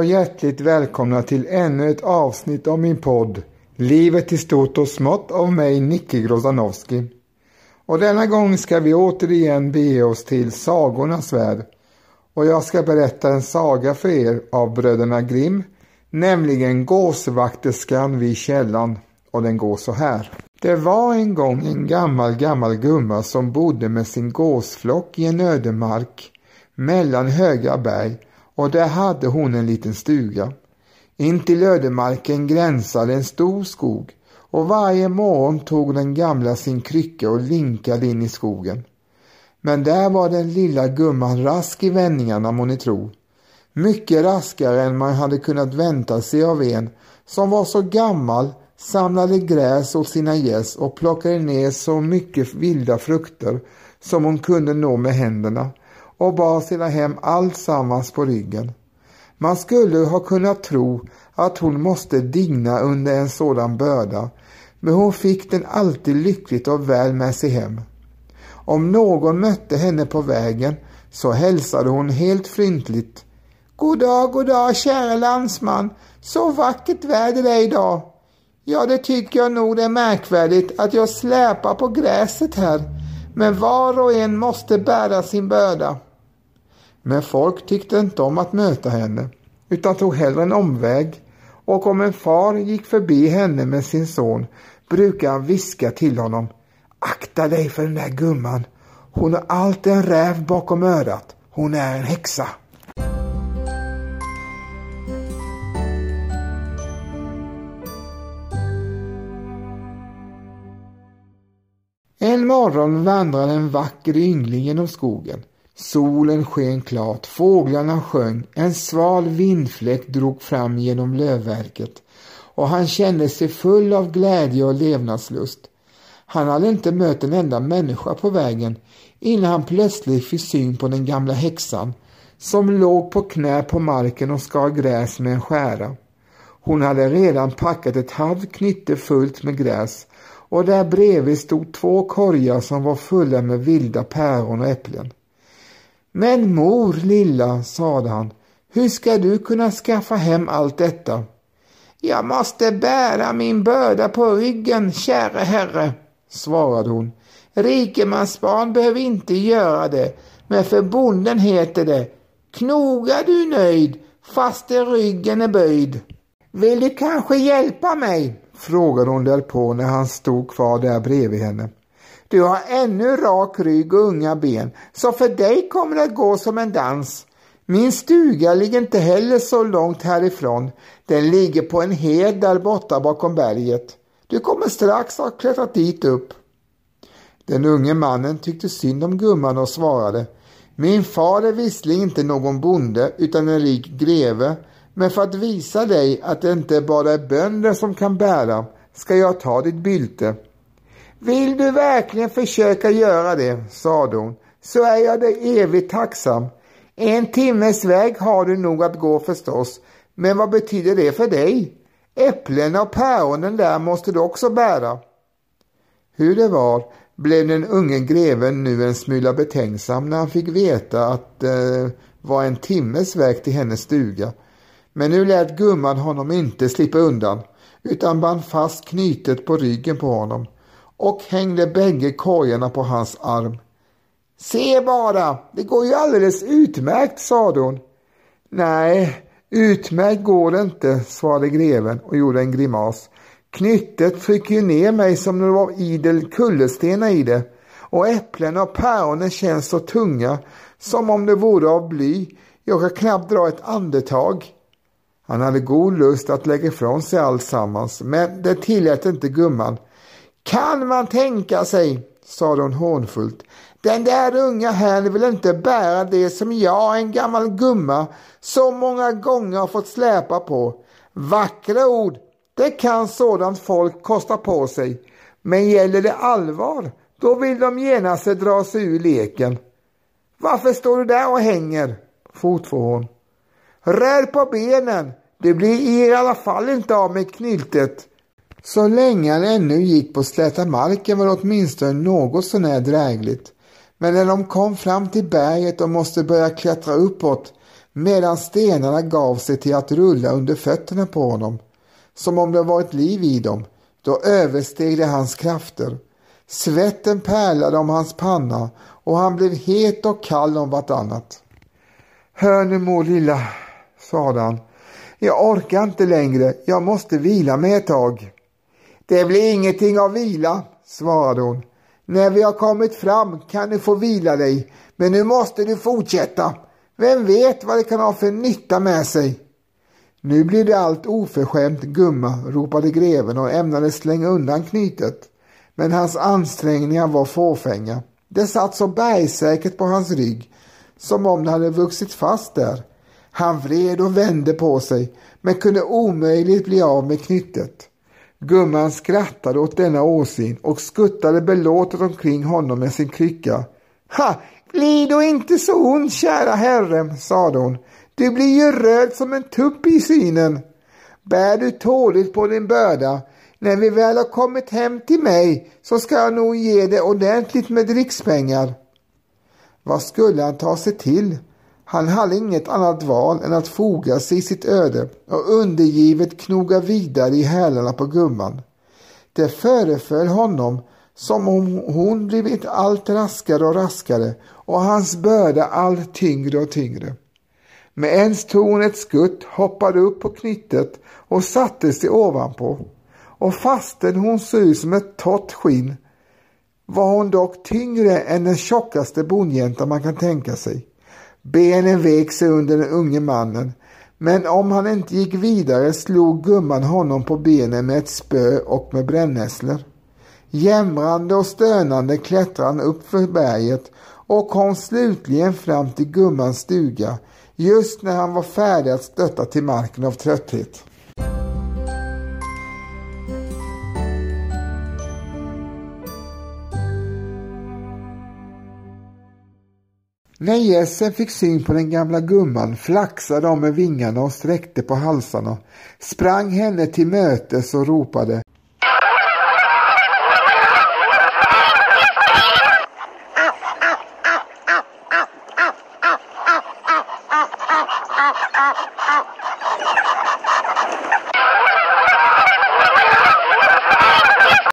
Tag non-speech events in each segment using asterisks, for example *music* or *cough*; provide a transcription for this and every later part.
Och hjärtligt välkomna till ännu ett avsnitt av min podd Livet i stort och smått av mig Nicke Grozanowski. Och denna gång ska vi återigen bege oss till sagornas värld. Och jag ska berätta en saga för er av bröderna Grimm, nämligen Gåsvakterskan vid källan. Och den går så här. Det var en gång en gammal, gammal gumma som bodde med sin gåsflock i en ödemark mellan höga berg och där hade hon en liten stuga. Intill ödemarken gränsade en stor skog och varje morgon tog den gamla sin krycka och linkade in i skogen. Men där var den lilla gumman rask i vändningarna må ni tro. Mycket raskare än man hade kunnat vänta sig av en som var så gammal, samlade gräs åt sina gäss och plockade ner så mycket vilda frukter som hon kunde nå med händerna och bar sina hem alltsammans på ryggen. Man skulle ha kunnat tro att hon måste digna under en sådan börda, men hon fick den alltid lyckligt och väl med sig hem. Om någon mötte henne på vägen så hälsade hon helt fryntligt. God dag, god dag, kära landsman. Så vackert väder det är idag. Ja, det tycker jag nog det är märkvärdigt att jag släpar på gräset här. Men var och en måste bära sin börda. Men folk tyckte inte om att möta henne utan tog hellre en omväg och om en far gick förbi henne med sin son brukade han viska till honom Akta dig för den där gumman. Hon har alltid en räv bakom örat. Hon är en häxa. En morgon vandrade en vacker yngling genom skogen. Solen sken klart, fåglarna sjöng, en sval vindfläkt drog fram genom lövverket och han kände sig full av glädje och levnadslust. Han hade inte mött en enda människa på vägen innan han plötsligt fick syn på den gamla häxan som låg på knä på marken och skar gräs med en skära. Hon hade redan packat ett halvt knytte fullt med gräs och där bredvid stod två korgar som var fulla med vilda päron och äpplen. Men mor lilla, sade han, hur ska du kunna skaffa hem allt detta? Jag måste bära min börda på ryggen, käre herre, svarade hon. Rikemansbarn behöver inte göra det, men för bonden heter det Knogar du nöjd, fastän ryggen är böjd. Vill du kanske hjälpa mig? frågade hon därpå när han stod kvar där bredvid henne. Du har ännu rak rygg och unga ben, så för dig kommer det att gå som en dans. Min stuga ligger inte heller så långt härifrån. Den ligger på en hed där borta bakom berget. Du kommer strax ha klättrat dit upp. Den unge mannen tyckte synd om gumman och svarade Min far är visserligen inte någon bonde utan en rik greve men för att visa dig att det inte bara är bönder som kan bära ska jag ta ditt bylte. Vill du verkligen försöka göra det, sade hon, så är jag dig evigt tacksam. En timmes väg har du nog att gå förstås, men vad betyder det för dig? Äpplen och päronen där måste du också bära. Hur det var blev den unge greven nu en smula betänksam när han fick veta att det eh, var en timmes väg till hennes stuga. Men nu lät gumman honom inte slippa undan utan band fast knytet på ryggen på honom och hängde bägge korgarna på hans arm. Se bara, det går ju alldeles utmärkt, sade hon. Nej, utmärkt går det inte, svarade greven och gjorde en grimas. Knyttet trycker ju ner mig som det var idel kullerstenar i det och äpplen och päronen känns så tunga som om det vore av bly. Jag kan knappt dra ett andetag. Han hade god lust att lägga ifrån sig alltsammans, men det tillät inte gumman. Kan man tänka sig, sade hon hånfullt, den där unga herrn vill inte bära det som jag, en gammal gumma, så många gånger har fått släpa på. Vackra ord, det kan sådant folk kosta på sig. Men gäller det allvar, då vill de genast dra sig ur leken. Varför står du där och hänger? fortfor hon. Rör på benen, det blir i alla fall inte av med knytet. Så länge han ännu gick på släta marken var det åtminstone något sånär drägligt. Men när de kom fram till berget och måste börja klättra uppåt medan stenarna gav sig till att rulla under fötterna på honom, som om det varit liv i dem. Då översteg det hans krafter. Svetten pärlade om hans panna och han blev het och kall om vartannat. Hör nu mor lilla, sade han. Jag orkar inte längre, jag måste vila mig ett tag. Det blir ingenting av vila, svarade hon. När vi har kommit fram kan du få vila dig, men nu måste du fortsätta. Vem vet vad det kan ha för nytta med sig? Nu blir det allt oförskämt gumma, ropade greven och ämnade slänga undan knytet. Men hans ansträngningar var fåfänga. Det satt så bergsäkert på hans rygg, som om det hade vuxit fast där. Han vred och vände på sig, men kunde omöjligt bli av med knyttet. Gumman skrattade åt denna åsyn och skuttade belåtet omkring honom med sin krycka. Ha, bli då inte så ond, kära herre, sade hon. Du blir ju röd som en tupp i synen. Bär du tåligt på din börda. När vi väl har kommit hem till mig så ska jag nog ge dig ordentligt med drickspengar. Vad skulle han ta sig till? Han hade inget annat val än att foga sig i sitt öde och undergivet knoga vidare i hälarna på gumman. Det föreföll honom som om hon blivit allt raskare och raskare och hans börda allt tyngre och tyngre. Med ens tog hon ett skutt, hoppade upp på knyttet och satte sig ovanpå. Och fastän hon såg ut som ett torrt skinn var hon dock tyngre än den tjockaste bondjäntan man kan tänka sig. Benen vek sig under den unge mannen, men om han inte gick vidare slog gumman honom på benen med ett spö och med brännässlor. Jämrande och stönande klättrade han upp för berget och kom slutligen fram till gummans stuga just när han var färdig att stötta till marken av trötthet. När gässen fick syn på den gamla gumman flaxade de med vingarna och sträckte på halsarna, sprang henne till mötes och ropade.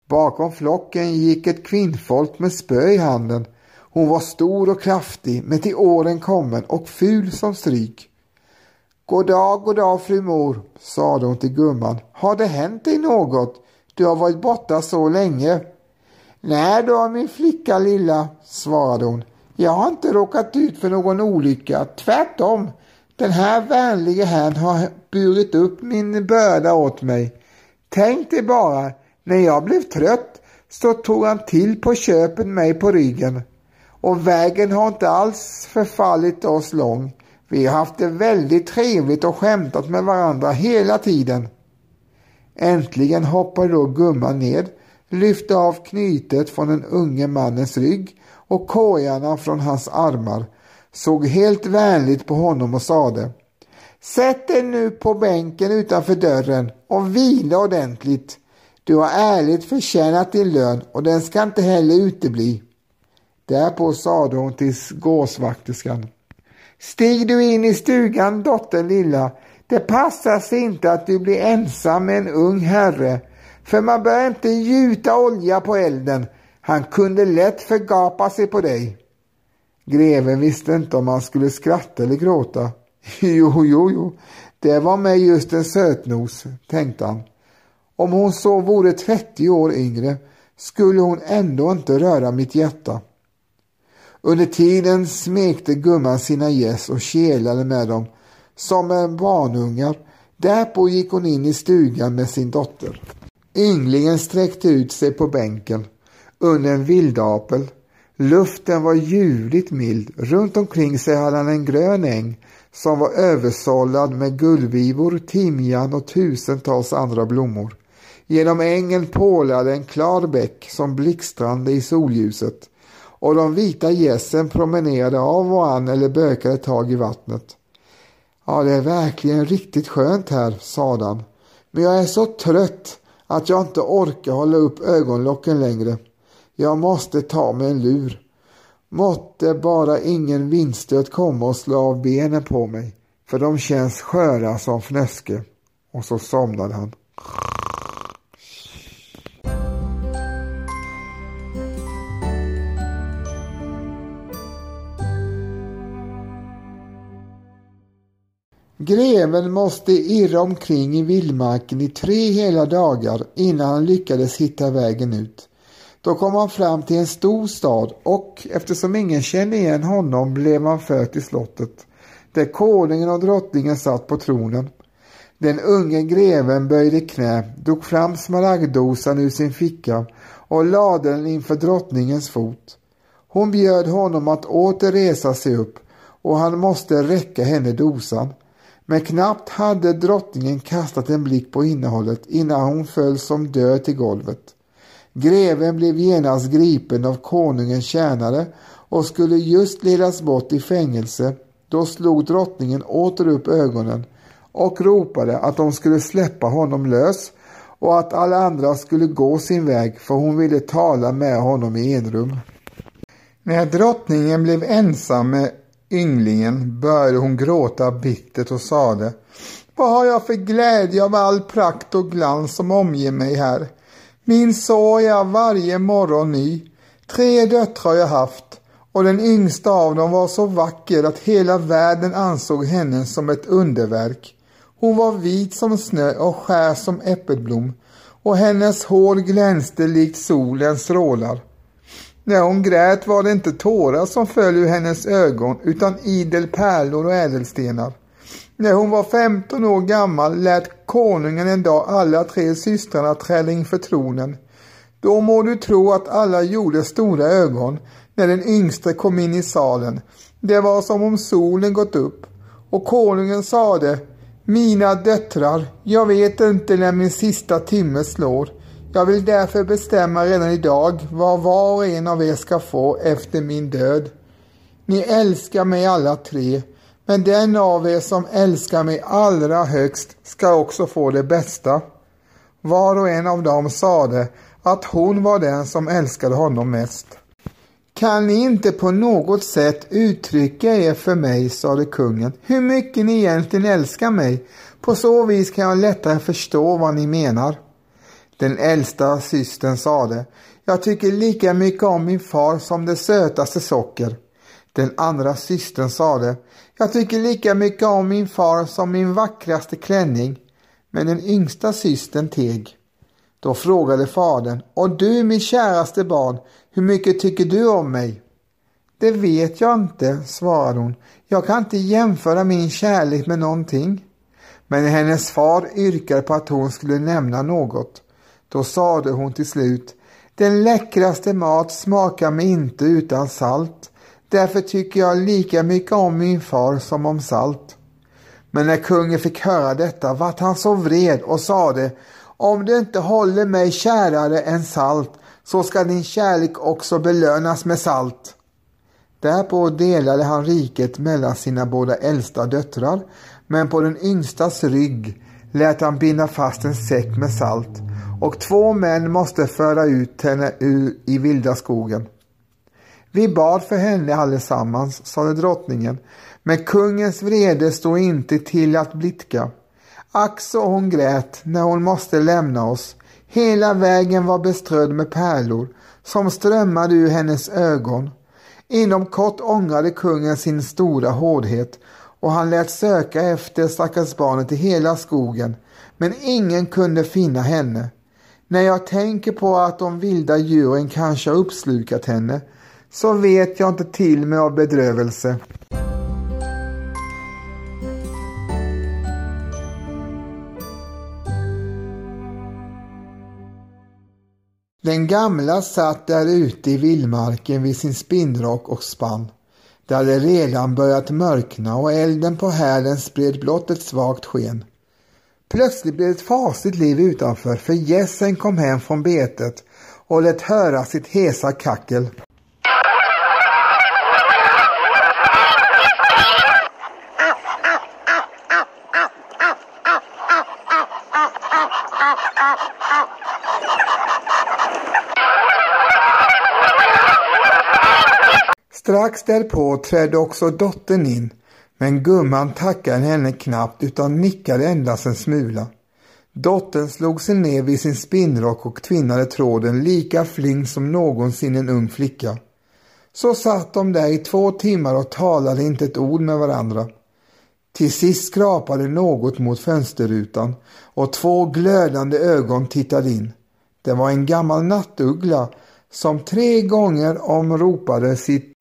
Bakom flocken gick ett kvinnfolk med spö i handen hon var stor och kraftig, men till åren kommen och ful som stryk. God dag, god dag fru mor, sade hon till gumman. Har det hänt dig något? Du har varit borta så länge. Nej då, min flicka lilla, svarade hon. Jag har inte råkat ut för någon olycka, tvärtom. Den här vänliga herrn har burit upp min börda åt mig. Tänk dig bara, när jag blev trött så tog han till på köpen mig på ryggen och vägen har inte alls förfallit oss lång. Vi har haft det väldigt trevligt och skämtat med varandra hela tiden. Äntligen hoppade då gumman ned, lyfte av knytet från den unge mannens rygg och kojarna från hans armar, såg helt vänligt på honom och sade Sätt dig nu på bänken utanför dörren och vila ordentligt. Du har ärligt förtjänat din lön och den ska inte heller utebli. Därpå sade hon till gåsvakterskan. Stig du in i stugan, dotter lilla. Det passar sig inte att du blir ensam med en ung herre, för man bör inte gjuta olja på elden. Han kunde lätt förgapa sig på dig. Greven visste inte om han skulle skratta eller gråta. *laughs* Jo, jo, jo, det var mig just en sötnos, tänkte han. Om hon så vore 30 år yngre skulle hon ändå inte röra mitt hjärta. Under tiden smekte gumman sina gäss och kelade med dem som en barnungar. Därpå gick hon in i stugan med sin dotter. Ynglingen sträckte ut sig på bänken under en vildapel. Luften var ljuvligt mild. Runt omkring sig hade han en grön äng som var översållad med gullvivor, timjan och tusentals andra blommor. Genom ängen pålade en klar bäck som blixtrande i solljuset och de vita gässen promenerade av och an eller bökade tag i vattnet. Ja, det är verkligen riktigt skönt här, sade han. Men jag är så trött att jag inte orkar hålla upp ögonlocken längre. Jag måste ta mig en lur. Måtte bara ingen vindstöt komma och slå av benen på mig. för de känns sköra som fnöske. Och så somnade han. Greven måste irra omkring i vildmarken i tre hela dagar innan han lyckades hitta vägen ut. Då kom han fram till en stor stad och eftersom ingen kände igen honom blev han förd till slottet där konungen och drottningen satt på tronen. Den unge greven böjde knä, drog fram smaragddosan ur sin ficka och lade den inför drottningens fot. Hon bjöd honom att åter resa sig upp och han måste räcka henne dosan. Men knappt hade drottningen kastat en blick på innehållet innan hon föll som död till golvet. Greven blev genast gripen av konungens tjänare och skulle just ledas bort i fängelse. Då slog drottningen åter upp ögonen och ropade att de skulle släppa honom lös och att alla andra skulle gå sin väg för hon ville tala med honom i enrum. När drottningen blev ensam med ynglingen började hon gråta bittert och sade Vad har jag för glädje av all prakt och glans som omger mig här? Min sorg är varje morgon ny. Tre döttrar har jag haft och den yngsta av dem var så vacker att hela världen ansåg henne som ett underverk. Hon var vit som snö och skär som äppelblom och hennes hår glänste likt solens strålar. När hon grät var det inte tårar som föll ur hennes ögon utan idel pärlor och ädelstenar. När hon var 15 år gammal lät konungen en dag alla tre systrarna träda inför tronen. Då må du tro att alla gjorde stora ögon när den yngste kom in i salen. Det var som om solen gått upp och konungen sade Mina döttrar, jag vet inte när min sista timme slår. Jag vill därför bestämma redan idag vad var och en av er ska få efter min död. Ni älskar mig alla tre, men den av er som älskar mig allra högst ska också få det bästa. Var och en av dem sade att hon var den som älskade honom mest. Kan ni inte på något sätt uttrycka er för mig, sade kungen, hur mycket ni egentligen älskar mig. På så vis kan jag lättare förstå vad ni menar. Den äldsta systern sade, jag tycker lika mycket om min far som det sötaste socker. Den andra systern sade, jag tycker lika mycket om min far som min vackraste klänning. Men den yngsta systern teg. Då frågade fadern, och du mitt käraste barn, hur mycket tycker du om mig? Det vet jag inte, svarade hon. Jag kan inte jämföra min kärlek med någonting. Men hennes far yrkade på att hon skulle nämna något. Då sade hon till slut, den läckraste mat smakar mig inte utan salt. Därför tycker jag lika mycket om min far som om salt. Men när kungen fick höra detta vart han så vred och sade, om du inte håller mig kärare än salt så ska din kärlek också belönas med salt. Därpå delade han riket mellan sina båda äldsta döttrar, men på den yngstas rygg lät han binda fast en säck med salt och två män måste föra ut henne ur i vilda skogen. Vi bad för henne allesammans, sade drottningen, men kungens vrede stod inte till att blidka. Ack så hon grät när hon måste lämna oss. Hela vägen var beströdd med pärlor som strömmade ur hennes ögon. Inom kort ångrade kungen sin stora hårdhet och han lät söka efter stackars barnet i hela skogen, men ingen kunde finna henne. När jag tänker på att de vilda djuren kanske har uppslukat henne, så vet jag inte till mig av bedrövelse. Den gamla satt där ute i vildmarken vid sin spinnrock och spann. Det hade redan börjat mörkna och elden på härden spred blott ett svagt sken. Plötsligt blev det ett fasligt liv utanför för gässen kom hem från betet och lät höra sitt hesa kackel. Strax därpå trädde också dottern in. Men gumman tackade henne knappt utan nickade endast en smula. Dottern slog sig ner vid sin spinnrock och tvinnade tråden lika flink som någonsin en ung flicka. Så satt de där i två timmar och talade inte ett ord med varandra. Till sist skrapade något mot fönsterrutan och två glödande ögon tittade in. Det var en gammal nattuggla som tre gånger omropade sitt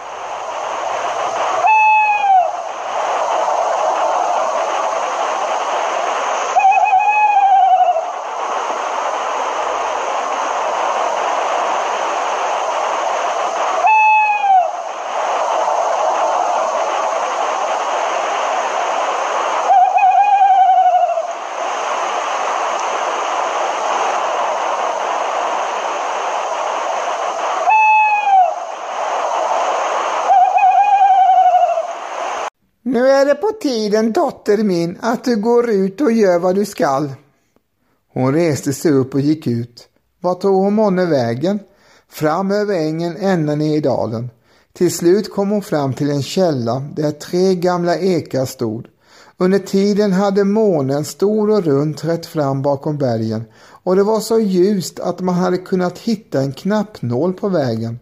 Nu är det på tiden, dotter min, att du går ut och gör vad du skall. Hon reste sig upp och gick ut. Vad tog hon månne vägen? Fram över ängen ända ner i dalen. Till slut kom hon fram till en källa där tre gamla ekar stod. Under tiden hade månen stor och rund trätt fram bakom bergen och det var så ljust att man hade kunnat hitta en knappnål på vägen.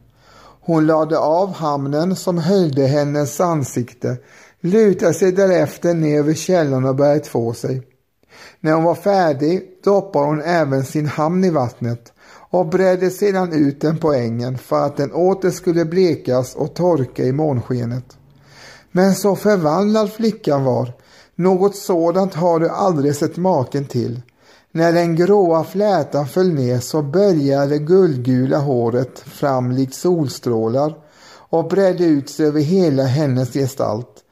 Hon lade av hamnen som höjde hennes ansikte lutade sig därefter ner vid källan och började två sig. När hon var färdig doppade hon även sin hamn i vattnet och bredde sedan ut den på ängen för att den åter skulle blekas och torka i månskenet. Men så förvandlad flickan var, något sådant har du aldrig sett maken till. När den gråa flätan föll ner så började det guldgula håret fram likt solstrålar och bredde ut sig över hela hennes gestalt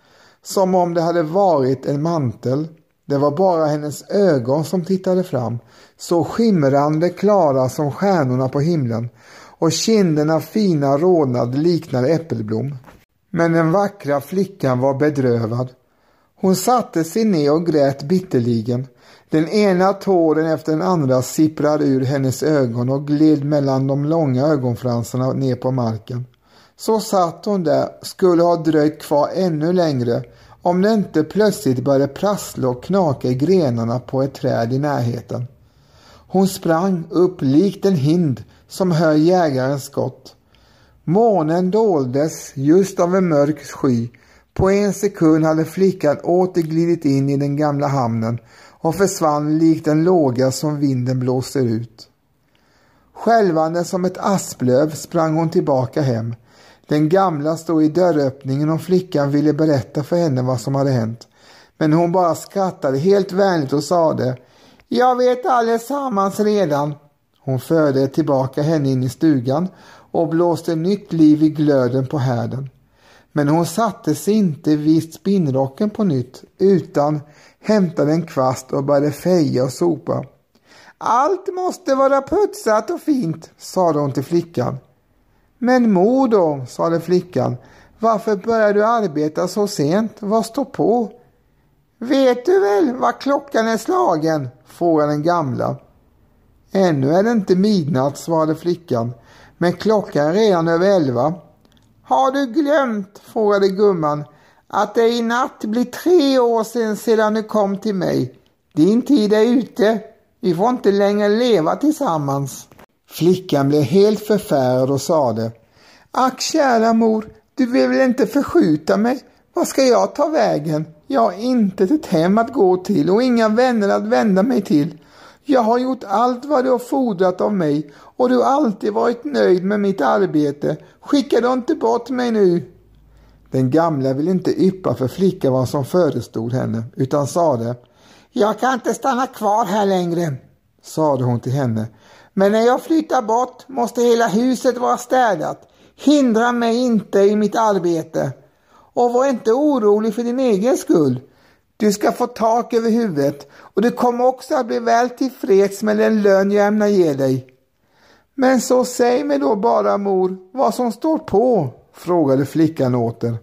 som om det hade varit en mantel. Det var bara hennes ögon som tittade fram, så skimrande klara som stjärnorna på himlen och kinderna fina rodnad liknade äppelblom. Men den vackra flickan var bedrövad. Hon satte sig ner och grät bitterligen. Den ena tåren efter den andra sipprade ur hennes ögon och gled mellan de långa ögonfransarna ner på marken. Så satt hon där, skulle ha dröjt kvar ännu längre om det inte plötsligt började prassla och knaka i grenarna på ett träd i närheten. Hon sprang upp likt en hind som hör jägarens skott. Månen doldes just av en mörk sky. På en sekund hade flickan åter glidit in i den gamla hamnen och försvann likt en låga som vinden blåser ut. Skälvande som ett asplöv sprang hon tillbaka hem den gamla stod i dörröppningen och flickan ville berätta för henne vad som hade hänt. Men hon bara skrattade helt vänligt och sade Jag vet allesammans redan. Hon förde tillbaka henne in i stugan och blåste nytt liv i glöden på härden. Men hon satte sig inte vid spinnrocken på nytt utan hämtade en kvast och började feja och sopa. Allt måste vara putsat och fint, sade hon till flickan. Men mor då, sade flickan, varför börjar du arbeta så sent? Vad står på? Vet du väl vad klockan är slagen? frågade den gamla. Ännu är det inte midnatt, svarade flickan, men klockan är redan över elva. Har du glömt, frågade gumman, att det i natt blir tre år sedan sedan du kom till mig. Din tid är ute. Vi får inte längre leva tillsammans. Flickan blev helt förfärad och sade Ack kära mor, du vill väl inte förskjuta mig? Vad ska jag ta vägen? Jag har inte ett hem att gå till och inga vänner att vända mig till. Jag har gjort allt vad du har fordrat av mig och du har alltid varit nöjd med mitt arbete. Skicka då inte bort mig nu. Den gamla ville inte yppa för flickan vad som förestod henne utan sade Jag kan inte stanna kvar här längre, sade hon till henne. Men när jag flyttar bort måste hela huset vara städat. Hindra mig inte i mitt arbete. Och var inte orolig för din egen skull. Du ska få tak över huvudet och du kommer också att bli väl tillfreds med den lön jag ämnar ge dig. Men så säg mig då bara mor vad som står på, frågade flickan åter.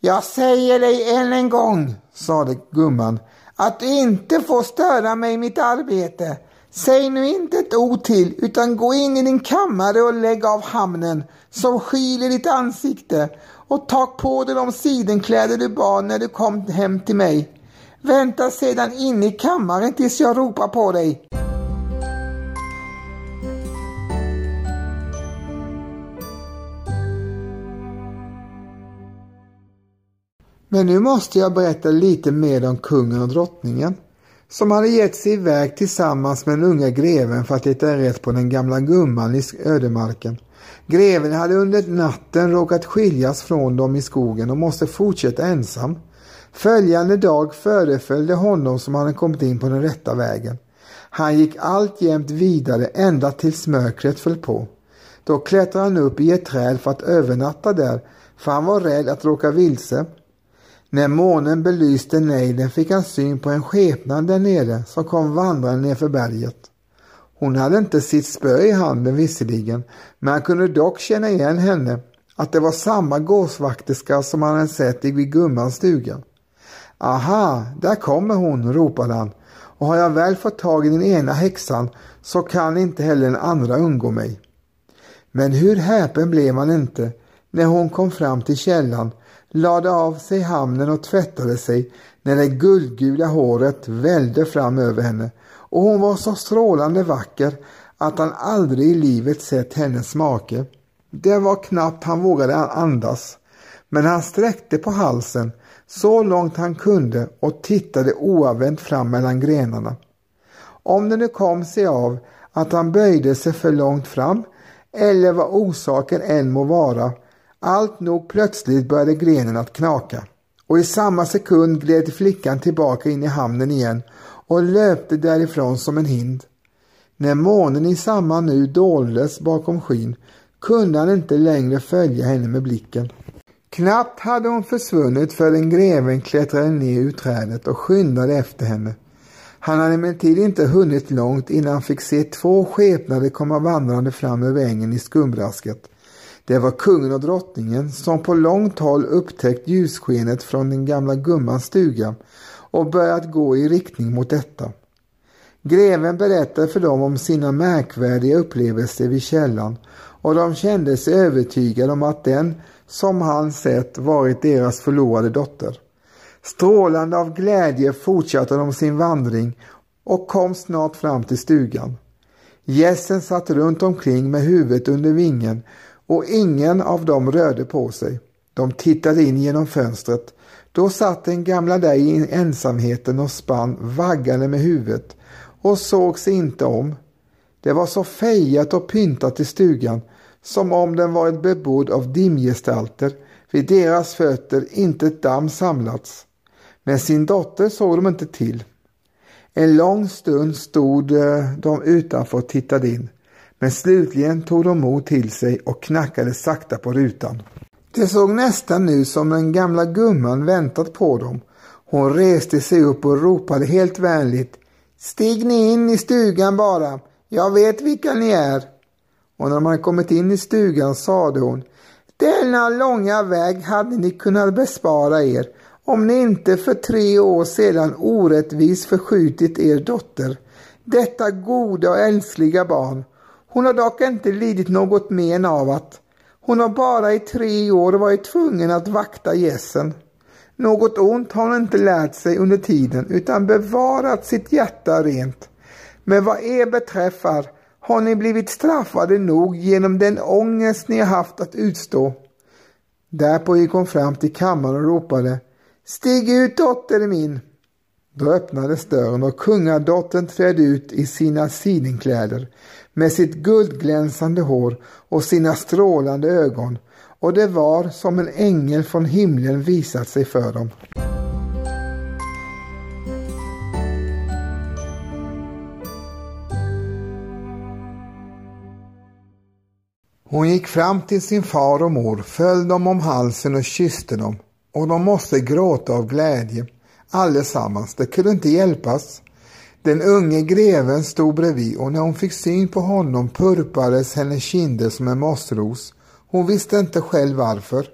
Jag säger dig än en gång, sade gumman, att du inte får störa mig i mitt arbete. Säg nu inte ett ord till utan gå in i din kammare och lägg av hamnen som skyler ditt ansikte och tag på dig de sidenkläder du bar när du kom hem till mig. Vänta sedan inne i kammaren tills jag ropar på dig. Men nu måste jag berätta lite mer om kungen och drottningen som hade gett sig iväg tillsammans med den unga greven för att leta rätt på den gamla gumman i ödemarken. Greven hade under natten råkat skiljas från dem i skogen och måste fortsätta ensam. Följande dag föreföljde honom som hade kommit in på den rätta vägen. Han gick alltjämt vidare ända tills mörkret föll på. Då klättrade han upp i ett träd för att övernatta där, för han var rädd att råka vilse. När månen belyste nejden fick han syn på en skepnad där nere som kom vandrande nerför berget. Hon hade inte sitt spö i handen visserligen, men han kunde dock känna igen henne, att det var samma gåsvakterska som han hade sett vid gummans stuga. Aha, där kommer hon, ropade han, och har jag väl fått tag i den ena häxan så kan inte heller den andra undgå mig. Men hur häpen blev han inte när hon kom fram till källan lade av sig hamnen och tvättade sig när det guldgula håret välde fram över henne och hon var så strålande vacker att han aldrig i livet sett hennes make. Det var knappt han vågade andas. Men han sträckte på halsen så långt han kunde och tittade oavvänt fram mellan grenarna. Om det nu kom sig av att han böjde sig för långt fram eller vad orsaken än må vara allt nog plötsligt började grenen att knaka och i samma sekund gled flickan tillbaka in i hamnen igen och löpte därifrån som en hind. När månen i samma nu doldes bakom skyn kunde han inte längre följa henne med blicken. Knappt hade hon försvunnit förrän greven klättrade ner ur trädet och skyndade efter henne. Han hade emellertid inte hunnit långt innan han fick se två skepnader komma vandrande fram över ängen i skumrasket. Det var kungen och drottningen som på långt håll upptäckt ljusskenet från den gamla gummans stuga och börjat gå i riktning mot detta. Greven berättade för dem om sina märkvärdiga upplevelser vid källan och de kände sig övertygade om att den som han sett varit deras förlorade dotter. Strålande av glädje fortsatte de sin vandring och kom snart fram till stugan. Gässen satt runt omkring med huvudet under vingen och ingen av dem rörde på sig. De tittade in genom fönstret. Då satt den gamla där i ensamheten och spann vaggande med huvudet och såg sig inte om. Det var så fejat och pyntat i stugan som om den varit bebodd av dimgestalter. Vid deras fötter inte ett damm samlats. Men sin dotter såg de inte till. En lång stund stod eh, de utanför och tittade in. Men slutligen tog de mod till sig och knackade sakta på rutan. Det såg nästan ut som den gamla gumman väntat på dem. Hon reste sig upp och ropade helt vänligt. Stig ni in i stugan bara. Jag vet vilka ni är. Och när man kommit in i stugan sade hon. Denna långa väg hade ni kunnat bespara er om ni inte för tre år sedan orättvis förskjutit er dotter, detta goda och älskliga barn, hon har dock inte lidit något men av att hon har bara i tre år varit tvungen att vakta gässen. Något ont har hon inte lärt sig under tiden utan bevarat sitt hjärta rent. Men vad er beträffar har ni blivit straffade nog genom den ångest ni har haft att utstå. Därpå gick hon fram till kammaren och ropade Stig ut dotter min! Då öppnades dörren och kungadottern trädde ut i sina sidenkläder med sitt guldglänsande hår och sina strålande ögon och det var som en ängel från himlen visat sig för dem. Hon gick fram till sin far och mor, föll dem om halsen och kysste dem och de måste gråta av glädje allesammans, det kunde inte hjälpas. Den unge greven stod bredvid och när hon fick syn på honom purpades hennes kinder som en mossros. Hon visste inte själv varför.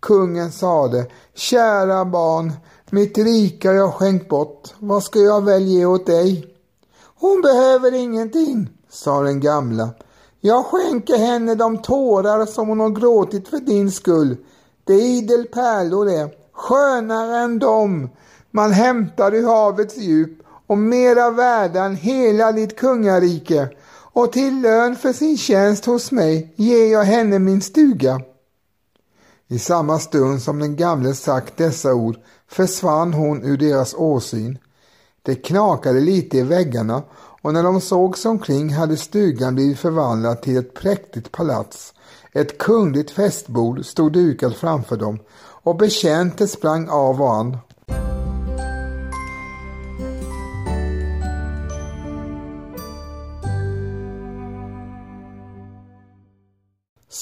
Kungen sade, kära barn, mitt rika jag skänkt bort, vad ska jag väl ge åt dig? Hon behöver ingenting, sa den gamla. Jag skänker henne de tårar som hon har gråtit för din skull. Det är idel pärlor det, skönare än dem man hämtar ur havets djup och mera värda än hela ditt kungarike och till lön för sin tjänst hos mig ger jag henne min stuga. I samma stund som den gamle sagt dessa ord försvann hon ur deras åsyn. Det knakade lite i väggarna och när de såg sig omkring hade stugan blivit förvandlad till ett präktigt palats. Ett kungligt festbord stod dukat framför dem och betjänter sprang av och an.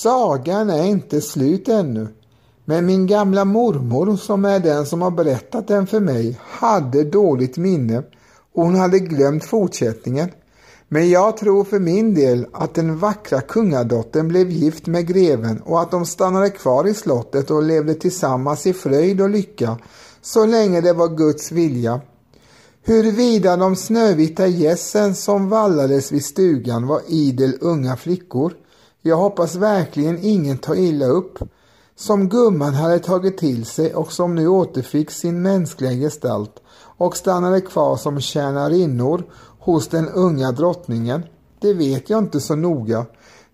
Sagan är inte slut ännu. Men min gamla mormor som är den som har berättat den för mig hade dåligt minne och hon hade glömt fortsättningen. Men jag tror för min del att den vackra kungadottern blev gift med greven och att de stannade kvar i slottet och levde tillsammans i fröjd och lycka så länge det var Guds vilja. Huruvida de snövita gässen som vallades vid stugan var idel unga flickor jag hoppas verkligen ingen tar illa upp, som gumman hade tagit till sig och som nu återfick sin mänskliga gestalt och stannade kvar som tjänarinnor hos den unga drottningen. Det vet jag inte så noga,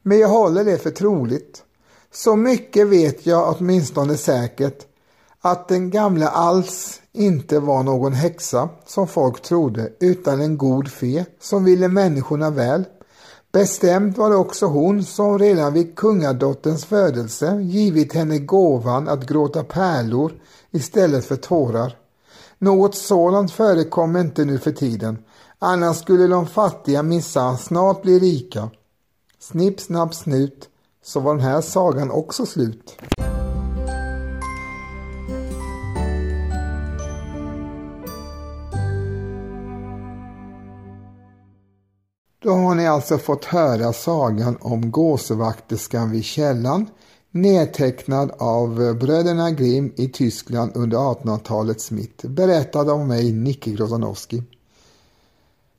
men jag håller det för troligt. Så mycket vet jag åtminstone säkert att den gamla alls inte var någon häxa som folk trodde utan en god fe som ville människorna väl. Bestämt var det också hon som redan vid kungadotterns födelse givit henne gåvan att gråta pärlor istället för tårar. Något sådant förekommer inte nu för tiden, annars skulle de fattiga minsann snart bli rika. Snipp, snapp, snut, så var den här sagan också slut. Då har ni alltså fått höra sagan om gåsvakterskan vid källan nedtecknad av bröderna Grimm i Tyskland under 1800-talets mitt, berättad av mig, Nicke Grozanowski.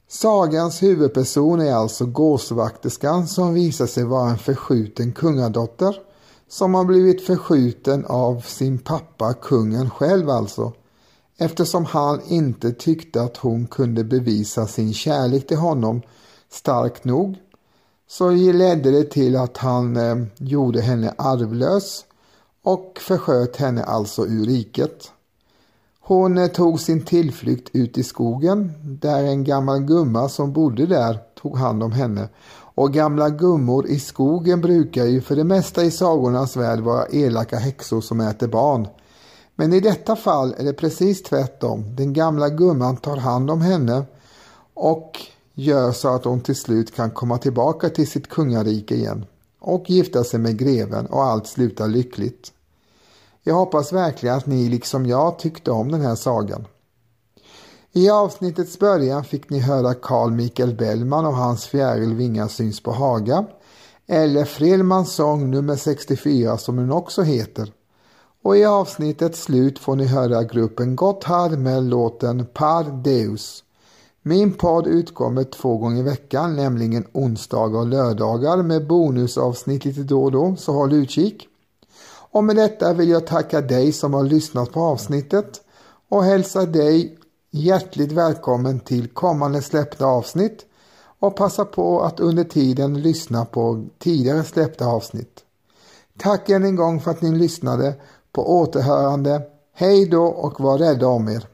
Sagans huvudperson är alltså gåsvakterskan som visar sig vara en förskjuten kungadotter som har blivit förskjuten av sin pappa, kungen själv alltså, eftersom han inte tyckte att hon kunde bevisa sin kärlek till honom stark nog så ledde det till att han eh, gjorde henne arvlös och försköt henne alltså ur riket. Hon eh, tog sin tillflykt ut i skogen där en gammal gumma som bodde där tog hand om henne. Och gamla gummor i skogen brukar ju för det mesta i sagornas värld vara elaka häxor som äter barn. Men i detta fall är det precis tvärtom. Den gamla gumman tar hand om henne och gör så att hon till slut kan komma tillbaka till sitt kungarike igen och gifta sig med greven och allt slutar lyckligt. Jag hoppas verkligen att ni liksom jag tyckte om den här sagan. I avsnittets början fick ni höra Carl Michael Bellman och hans Fjärilvingar syns på Haga eller Frelmans sång nummer 64 som den också heter. Och i avsnittets slut får ni höra gruppen Gotthard med låten Par Deus. Min podd utkommer två gånger i veckan, nämligen onsdagar och lördagar med bonusavsnitt lite då och då, så håll utkik. Och med detta vill jag tacka dig som har lyssnat på avsnittet och hälsa dig hjärtligt välkommen till kommande släppta avsnitt och passa på att under tiden lyssna på tidigare släppta avsnitt. Tack än en gång för att ni lyssnade. På återhörande. Hej då och var rädda om er.